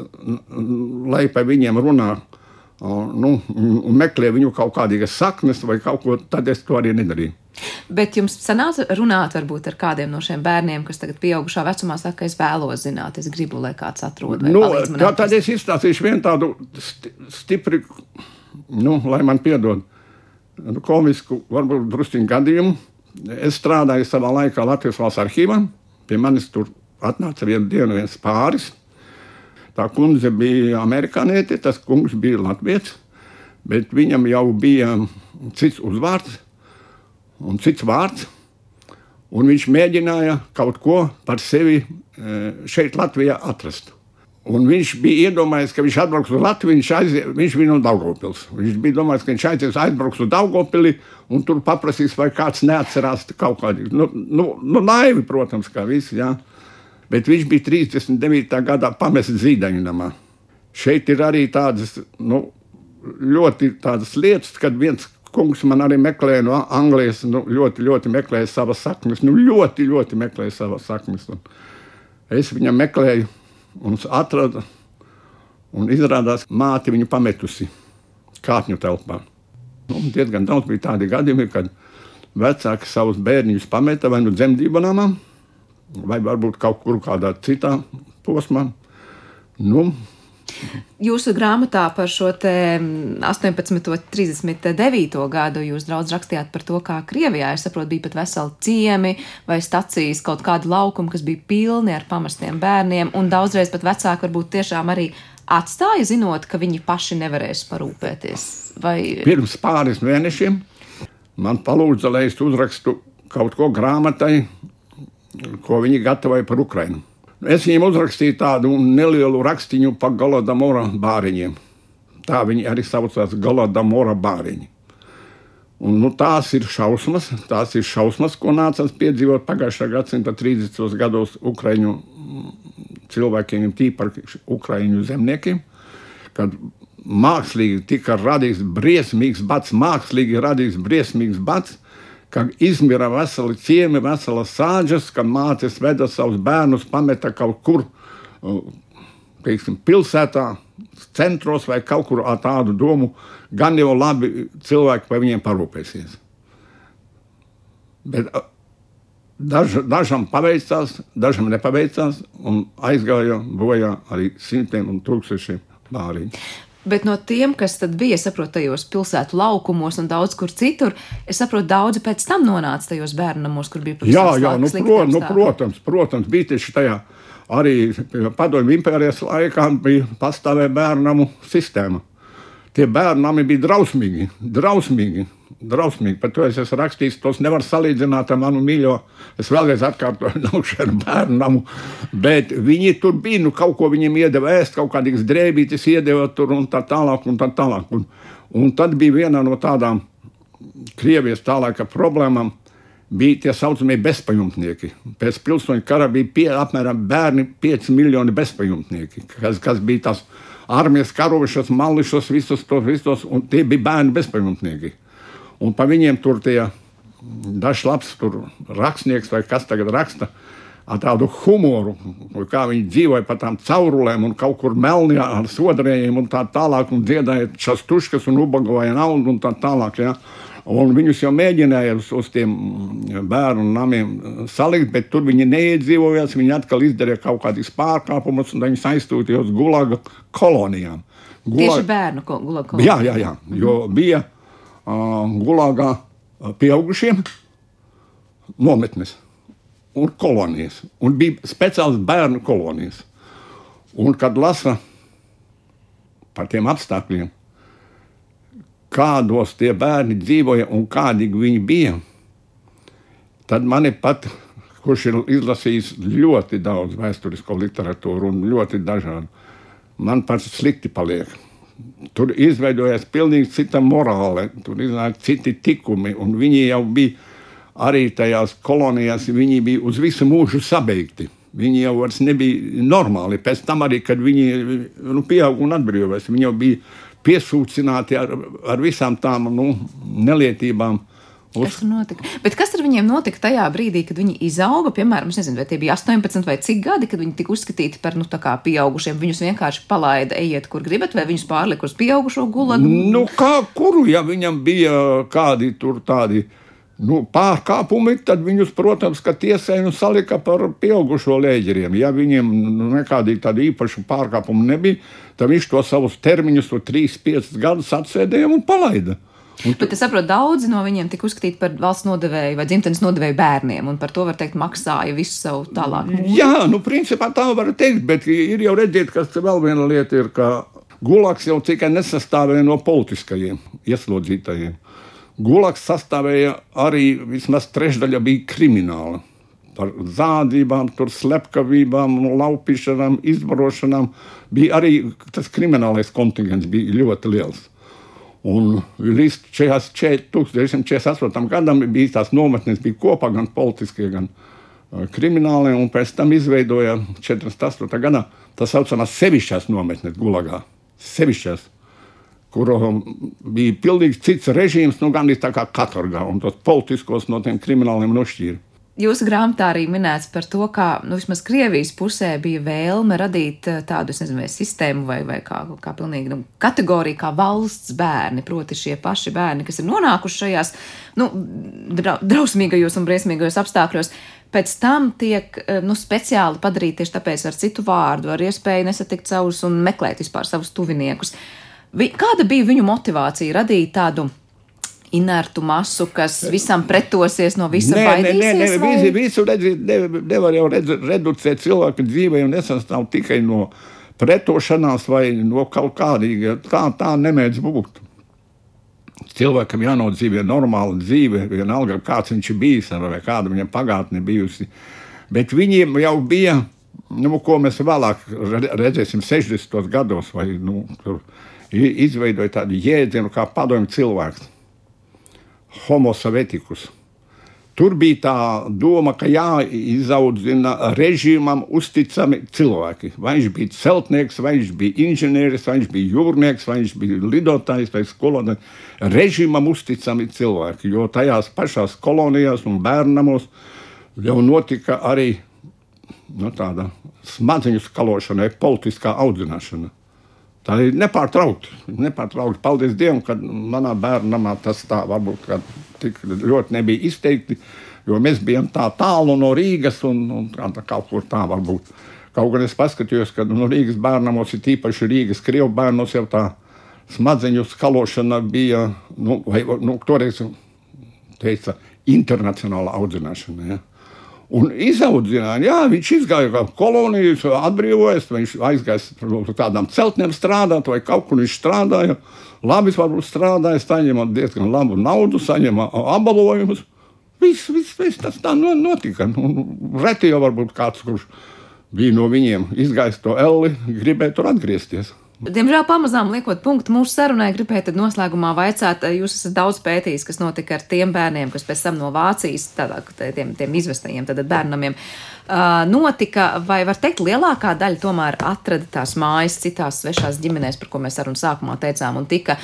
lai pa viņiem runā nu, meklē viņu kaut kādas saknes vai kaut ko, tad es to arī nedarīju. Bet jums sanāca runāt varbūt ar kādiem no šiem bērniem, kas tagad pieaugušā vecumā saka, ka es vēlos zināt, es gribu, lai kāds atrod. Nu, tā, tad es izstāstīšu vienu tādu sti stipri, nu, lai man piedod, nu, komisku, varbūt drusciņu gadījumu. Es strādāju savā laikā Latvijas valsts arhīvā. Pie manis tur atnāca vienu dienu viens pāris. Tā kundze bija amerikāniete, tas kungs bija latviečs, bet viņam jau bija cits uzvārds un cits vārds. Un viņš mēģināja kaut ko par sevi e, šeit, Latvijā, atrast. Un viņš bija iedomājies, ka viņš atbrauks uz Latviju. Viņš, aizie, viņš bija no Daugopils. Viņš bija domājis, ka viņš aizies aizbrauks uz Daugopili un tur paprasīs, vai kāds neatcerās kaut kādu. Nu, nu, nu, naivi, protams, kā visi. Jā. Bet viņš bija 39. gadā pamests zīdaņnamā. Šeit ir arī tādas nu, ļoti tādas lietas, kad viens kungs man arī meklēja no Anglijas, nu, ļoti, ļoti meklēja savas saknes. Nu, ļoti, ļoti meklēja savas saknes. Un es viņam meklēju un atradu, un izrādās, māte viņu pametusi kāpņu telpā. Nu, diezgan daudz bija tādi gadījumi, kad vecāki savus bērniņus pameta vai nu dzemdību namā, vai varbūt kaut kur kādā citā posmā. Nu, Jūsu grāmatā par šo 18. 39. gadu jūs daudz rakstījāt par to, kā Krievijā, es saprotu, bija pat veseli ciemi vai stacijas, kaut kādi laukumi, kas bija pilni ar pamestiem bērniem, un daudzreiz pat vecāki varbūt tiešām arī atstāja, zinot, ka viņi paši nevarēs parūpēties. Vai... Pirms pāris mēnešiem man palūdza, lai es uzrakstu kaut ko grāmatai, ko viņi gatavoja par Ukrajinu. Es viņiem uzrakstīju tādu nelielu rakstīnu par Golodomora bāriņiem. Tā viņi arī saucās Golodomora bāriņi. Un, nu, tās ir šausmas, tās ir šausmas, ko nācās piedzīvot pagājušā gadsimta 30. gados Ukrāņu cilvēkiem, tīpaši Ukrāņu zemniekiem, kad mākslīgi tika radīts briesmīgs bats, mākslīgi radīts briesmīgs bats, kad izmira veseli ciemi, veselas sāģes, kad mātes veda savus bērnus, pameta kaut kur, teiksim, pilsētā, centros vai kaut kur ar tādu domu, gan jau labi cilvēki par viņiem parūpēsies. Bet daž, dažam paveicās, dažam nepaveicās, un aizgāja bojā arī simtiem un tūkstošiem bāriņu. Bet no tiem, kas tad bija, saprotu, tajos pilsētu laukumos un daudz kur citur, es saprotu, daudzi pēc tam nonāca tajos bērnamos, kur bija pavisam Jā, jā, nu, pro, nu, protams, protams, bija tieši tajā arī padomju impērijas laikā bija pastāvēja bērnu sistēma. Tie bērni bija drausmīgi, drausmīgi, drausmīgi. Par to es esmu rakstījis, tos nevar salīdzināt ar manu mīļo. Es vēlreiz atkārtoju, nav šādu bērnu namu. Bet viņi tur bija, nu kaut ko viņiem iedeva ēst, kaut kādas drēbītes iedeva tur un tā tālāk. Un tā tālāk. Un, un tad bija viena no tādām Krievijas tā laika problēmām bija tie saucamie bezpajumtnieki. Pēc pilsoņu kara bija pie, apmēram bērni, 5 miljoni bezpajumtnieki, kas, kas bija tās armijas karojušas, mališas, visus tos, visus, un tie bija bērni bezpajumtnieki. Un pa viņiem tur tie dažs labs rakstnieks vai kas tagad raksta. Ar tādu humoru, kā viņi dzīvoja pa tām caurulēm, un kaut kur melnījā ar sodrējiem, un tā tālāk, un dziedāja šas tuškas, un ubagoja naudu, un tā tālāk. Ja. Un viņus jau mēģināja uz, uz tiem bērnu namiem salikt, bet tur viņi neiedzīvojās. Viņi atkal izdarīja kaut kādus pārkāpumus, un viņi aizsūtīja uz Gulaga kolonijām. Gulag... Tieši bērnu gulaga kolonijām. Jā, jā, jā, jo bija uh, Gulagā pieaugušiem nometnes un kolonijas. Un bija speciāls bērnu kolonijas. Un kad lasa par tiem apstākļiem, kādos tie bērni dzīvoja un kādi viņi bija, tad mani pat, kurš ir izlasījis ļoti daudz vēsturisko literatūru un ļoti dažādu, man pats slikti paliek. Tur izveidojās pilnīgi cita morāle, tur iznāk citi tikumi, un viņi jau bija arī tajās kolonijās, viņi bija uz visu mūžu sabeigti. Viņi jau vairs nebija normāli. Pēc tam arī, kad viņi nu, pieauga un atbrīvojās, viņi jau bija piesūcināti ar, ar visām tām nu, nelietībām. Uz... Bet kas ar viņiem notika tajā brīdī, kad viņi izauga? Piemēram, nezinu, vai tie bija 18 vai cik gadi, kad viņi tika uzskatīti par nu, pieaugušiem. Viņus vienkārši palaida, ejiet, kur gribat, vai viņus pārlika uz pieaugušo gulagu? Nu, kā, kuru, ja viņam bija kādi tur tādi nu, pārkāpumi, tad viņus, protams, tiesāja un salika par pieaugušo lēģeriem. Ja viņiem nu, nekādi tādi īpaši pārkāpumi nebija, tad viņš to savus termiņus, to 3-5 gadus atsēdēja un palaida. Un tu... Bet es saprotu, daudzi no viņiem tika uzskatīti par valsts nodevēju vai dzimtenes nodevēju bērniem, un par to var teikt, maksāja visu savu tālāk. Jā, nu, principā tā var teikt, bet ir jau redzēt, kas vēl viena lieta ir, ka Gulaks jau tikai nesastāvēja no politiskajiem ieslodzītajiem. Gulaks sastāvēja arī vismaz trešdaļa bija krimināla. Par zādībām, slepkavībām, laupīšanām, izvarošanām bija arī tas kriminālais kontingents ļoti liels. Un līdz 1948. gadam bija tās nometnes, bija kopā gan politiskie, gan uh, kriminālie, un pēc tam izveidoja 48. gadā tā saucamās sevišķās nometnes Gulagā. Sevišķās kurām bija pilnīgi cits režīms, nu, gan tā kā katorgā, un tos politiskos no tiem krimināliem nošķīra. Jūsu grāmatā arī minēts par to, kā nu, vismaz Krievijas pusē bija vēlme radīt eh, tādu nezinu, vai sistēmu vai, vai kā, kā pilnīgi nu, kategoriju, kā valsts bērni, proti šie paši bērni, kas ir nonākuši šajās nu, drausmīgajos un briesmīgajos apstākļos. Pēc tam tiek eh, nu, speciāli padarīti tieši tāpēc ar citu vārdu, ar iespēju nesatikt savus un meklēt vispār savus tuviniekus. Vi, kāda bija viņu motivācija radīt tādu inertu masu, kas visam pretosies no visa nē, baidīsies? Nē, nē, nē visu, visu redzīt, ne, nevar jau redz, reducēt cilvēku dzīvē un nesastāv tikai no pretošanās vai no kaut kādīga. Tā, tā nemēdz būt. Cilvēkam jānodzīvo normāla dzīve, vienalga kāds viņš ir bijis vai kāda viņam pagātne bijusi. Bet viņiem jau bija, nu, ko mēs vēlāk redzēsim, 60. gados, vai nu, izveidoja tādu jēdzienu kā padomju cilvēks, homo savetikus. Tur bija tā doma, ka jāizaudzina režīmam uzticami cilvēki. Vai viņš bija celtnieks, vai viņš bija inženieris, vai viņš bija jūrnieks, vai viņš bija lidotājs vai skolotājs. Režīmam uzticami cilvēki, jo tajās pašās kolonijās un bērnamos jau notika arī nu, tāda smadzeņu skalošana, politiskā audzināšana. Tā ir nepārtraukti. nepārtraukti. Paldies Dievam, ka manā bērnamā tas tā varbūt tik ļoti nebija izteikti, jo mēs bijām tā tālu no Rīgas un, un tā, kaut kur tā varbūt. Kaut gan es paskatījos, ka no Rīgas bērnamos ir tīpaši Rīgas krievu bērnos jau tā smadzeņu skalošana bija, nu, vai, nu, toreiz teica, internacionāla audzināšana. Ja? Un izaudzināja, jā, viņš izgāja kā kolonijas, atbrīvojas, viņš aizgāja uz tādām celtnēm strādāt, vai kaut kur viņš strādāja. Labi, varbūt strādāja, saņēma diezgan labu naudu, saņēma apbalvojumus. Viss, viss, viss tas tā notika. Nu, reti jau varbūt kāds, kurš bija no viņiem izgājis to elli, gribēja tur atgriezties. Diemžēl pamazām liekot punktu mūsu sarunai, gribēju noslēgumā vaicāt, jūs esat daudz pētījis, kas notika ar tiem bērniem, kas pēc tam no Vācijas, tādā, tiem, tiem izvestajiem bērnamiem, uh, notika, vai var teikt, lielākā daļa tomēr atrada tās mājas citās svešās ģimenēs, par ko mēs sarunu sākumā teicām, un tika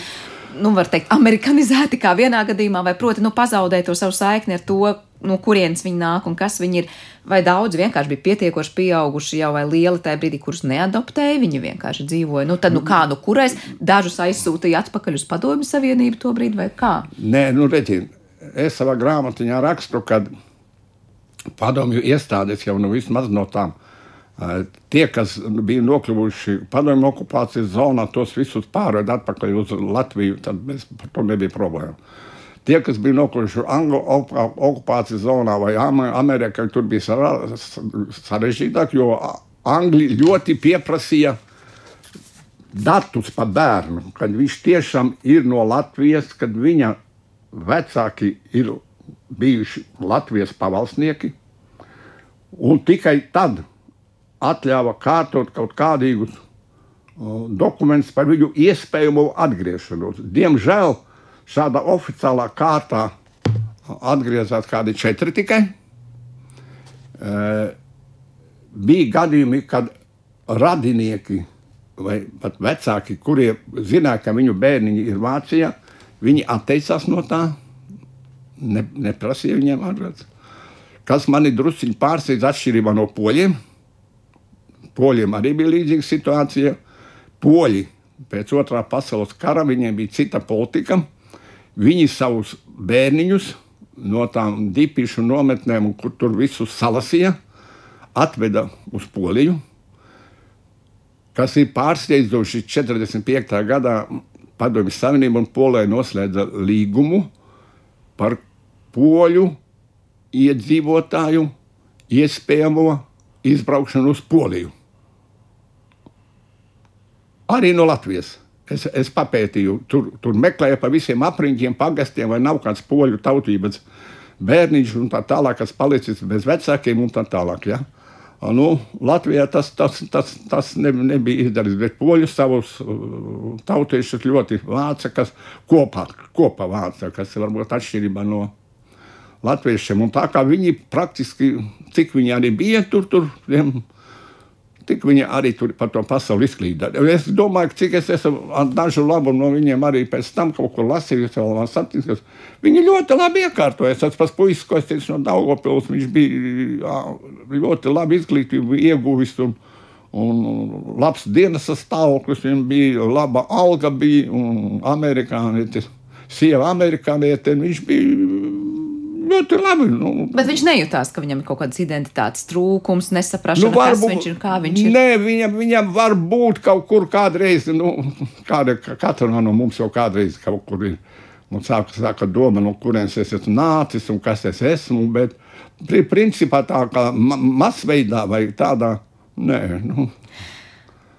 nu, var teikt, amerikanizēti kā vienā gadījumā, vai proti, nu, pazaudēt to savu saikni ar to, no kurienes viņi nāk un kas viņi ir. Vai daudz vienkārši bija pietiekoši pieauguši jau vai lieli tajā brīdī, kurus neadoptēja, viņi vienkārši dzīvoja. Nu, tad, nu, kā, nu, kurais dažus aizsūtīja atpakaļ uz Padomju Savienību to brīdi vai kā? Nē, nu, redziet, es savā grāmatiņā rakstu, ka padomju iestādes jau nu vismaz no tām Tie, kas bija nokļuvuši padomju okupācijas zonā, tos visus pārved atpakaļ uz Latviju. Tad mēs, par to nebija problēma. Tie, kas bija nokļuvuši Angļu okupācijas zonā vai Amerikā, tur bija sarežģītāk, jo Angļi ļoti pieprasīja datus par bērnu, kad viņš tiešām ir no Latvijas, kad viņa vecāki ir bijuši Latvijas pavalsnieki. Un tikai tad atļāva kārtot kaut kādīgus uh, dokumentus par viņu iespējamo atgriešanos. Diemžēl šādā oficiālā kārtā atgriezās kādi četri tikai. Uh, bija gadījumi, kad radinieki vai pat vecāki, kuriem zināja, ka viņu bērniņi ir Vācijā, viņi atteicās no tā, ne, neprasīja viņiem atgriezties. Kas mani druskuļi pārsteidz atšķirībā no poļiem. Poļiem arī bija līdzīga situācija. Poļi pēc otrā pasaules kara viņiem bija cita politika. Viņi savus bērniņus no tām dipišu nometnēm, kur tur visus salasīja, atveda uz Poliju. Kas ir pārsteidzoši 45. gadā Padomju Savienība un Polija noslēdza līgumu par poļu iedzīvotāju iespējamo izbraukšanu uz Poliju. Arī no Latvijas. Es, es papētīju, tur, tur meklēju pa visiem apriņķiem, pagastiem, vai nav kāds poļu tautības bērniņš un tā tālāk, kas palicis bez vecākiem un tā tālāk. Ja? Nu, Latvijā tas, tas, tas, tas ne, nebija izdarīts, bet poļus savus uh, tautiešus ļoti vāca, kas kopā, kopā vāca, kas varbūt atšķirībā no latviešiem. Un tā kā viņi praktiski, cik viņi arī bija tur, tur tiem, Tik viņi arī tur par to pasauli izklīda. Es domāju, cik es esmu dažu labumu no viņiem arī pēc tam kaut ko lasījis, vēl man satīkos. Viņi ļoti labi iekārtojas. Tas pats puisis, ko es teicu no Daugopils, viņš bija ļoti labi izglītību ieguvis un, un labs dienas stāvoklis, viņam bija laba alga bija amerikānietis, sieva amerikāniete, viņš bija ļoti labi. Nu. Bet viņš nejūtās, ka viņam ir kaut kāds identitātes trūkums, nesaprašana, nu, varbūt, kas viņš ir, kā viņš ir. Nē, viņam, viņam var būt kaut kur kādreiz, nu, kāda, katra no mums jau kādreiz kaut kur ir. Un sāka, sāka doma, no kurienes es esmu nācis un kas es esmu. Bet, principā, tā kā masveidā vai tādā, nē, nu,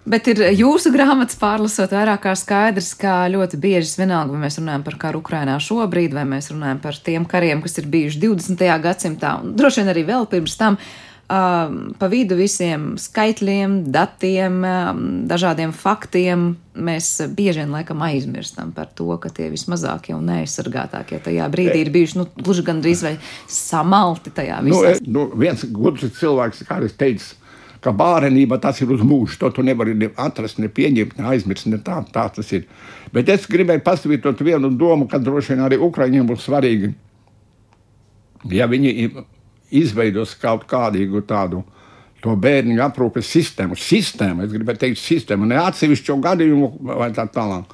Bet ir jūsu grāmatas pārlasot vairāk kā skaidrs, ka ļoti bieži, vienalga, vai mēs runājam par karu Ukrainā šobrīd, vai mēs runājam par tiem kariem, kas ir bijuši 20. gadsimtā, un droši vien arī vēl pirms tam, uh, pa vidu visiem skaitļiem, datiem, uh, dažādiem faktiem, mēs bieži vien laikam aizmirstam par to, ka tie vismazākie un neaizsargātākie tajā brīdī ir bijuši, nu, gluži gandrīz vai samalti tajā visā. Nu, nu, viens gudrs cilvēks, kā es teicu, ka bērnība tas ir uz mūžu. To tu nevari ne atrast, ne pieņemt, ne aizmirst. Ne tā, tā tas ir. Bet es gribēju pasvītrot vienu domu, ka droši vien arī Ukraiņiem būs svarīgi, ja viņi izveidos kaut kādīgu tādu. To bērnu aprūpes sistēmu, sistēmu, es gribēju teikt, sistēmu, ne atsevišķo gadījumu vai tā tālāk.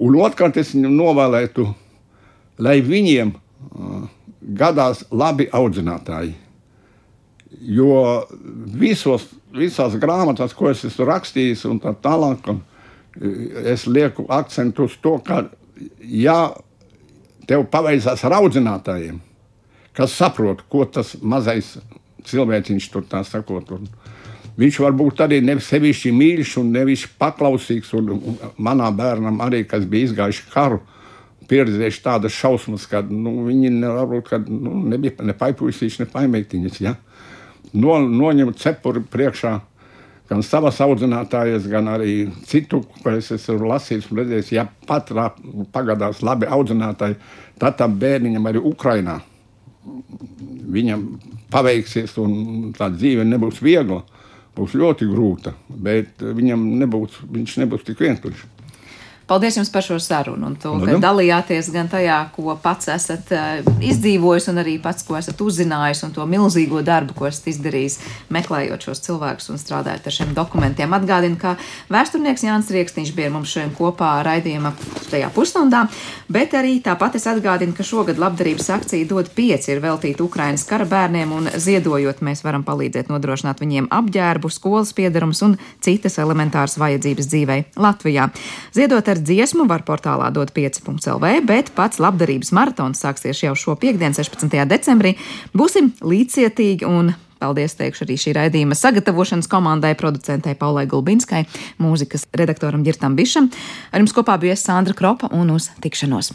Un otrkārt, es novēlētu, lai viņiem uh, gadās labi audzinātāji. Jo visos, visās grāmatās, ko es esmu rakstījis, un tā tālāk, un, eh, es lieku akcentu uz to, ka, ja tev paveicās ar audzinātājiem, kas saprot, ko tas mazais cilvēciņš tur tā sakot. Un viņš var būt arī nevis sevišķi mīļš un nevis paklausīgs. Un, un manā bērnam arī, kas bija izgājuši karu, pieredzējuši tādas šausmas, ka nu, viņi nevarbūt, ka, nu, nebija ne paipuisīši, ne paimētiņas. Ja? No, noņemt cepuri priekšā. Gan savas audzinātājas, gan arī citu, ko es esmu lasījis un redzējis. Ja pat pagadās labi audzinātāji, tad tam bērniņam arī Ukrainā viņam paveiksies, un tā dzīve nebūs viegla. Būs ļoti grūta, bet viņam nebūs, viņš nebūs tik vientuļš. Paldies jums par šo sarunu un to, ka dalījāties gan tajā, ko pats esat uh, izdzīvojis, un arī pats, ko esat uzzinājis, un to milzīgo darbu, ko esat izdarījis, meklējot šos cilvēkus un strādājot ar šiem dokumentiem. Atgādinu, ka vēsturnieks Jānis Rieksniņš bija mums šodien kopā raidījuma tajā pusstundā, bet arī tāpat es atgādinu, ka šogad labdarības akcija dod pieci ir veltīta Ukrainas kara bērniem, un ziedojot mēs varam palīdzēt nodrošināt viņiem apģērbu, skolas piedarums un citas elementāras vajadzības dzīvei Latvijā. Ziedot ar dziesmu var portālā dot 5.lv, bet pats labdarības maratons sāksies jau šo piekdienu, 16. decembrī. Būsim līdzcietīgi un Paldies teikšu arī šī raidījuma sagatavošanas komandai, producentei Paulai Gulbinskai, mūzikas redaktoram Girtam Bišam. Ar jums kopā bija Sandra Kropa un uz tikšanos!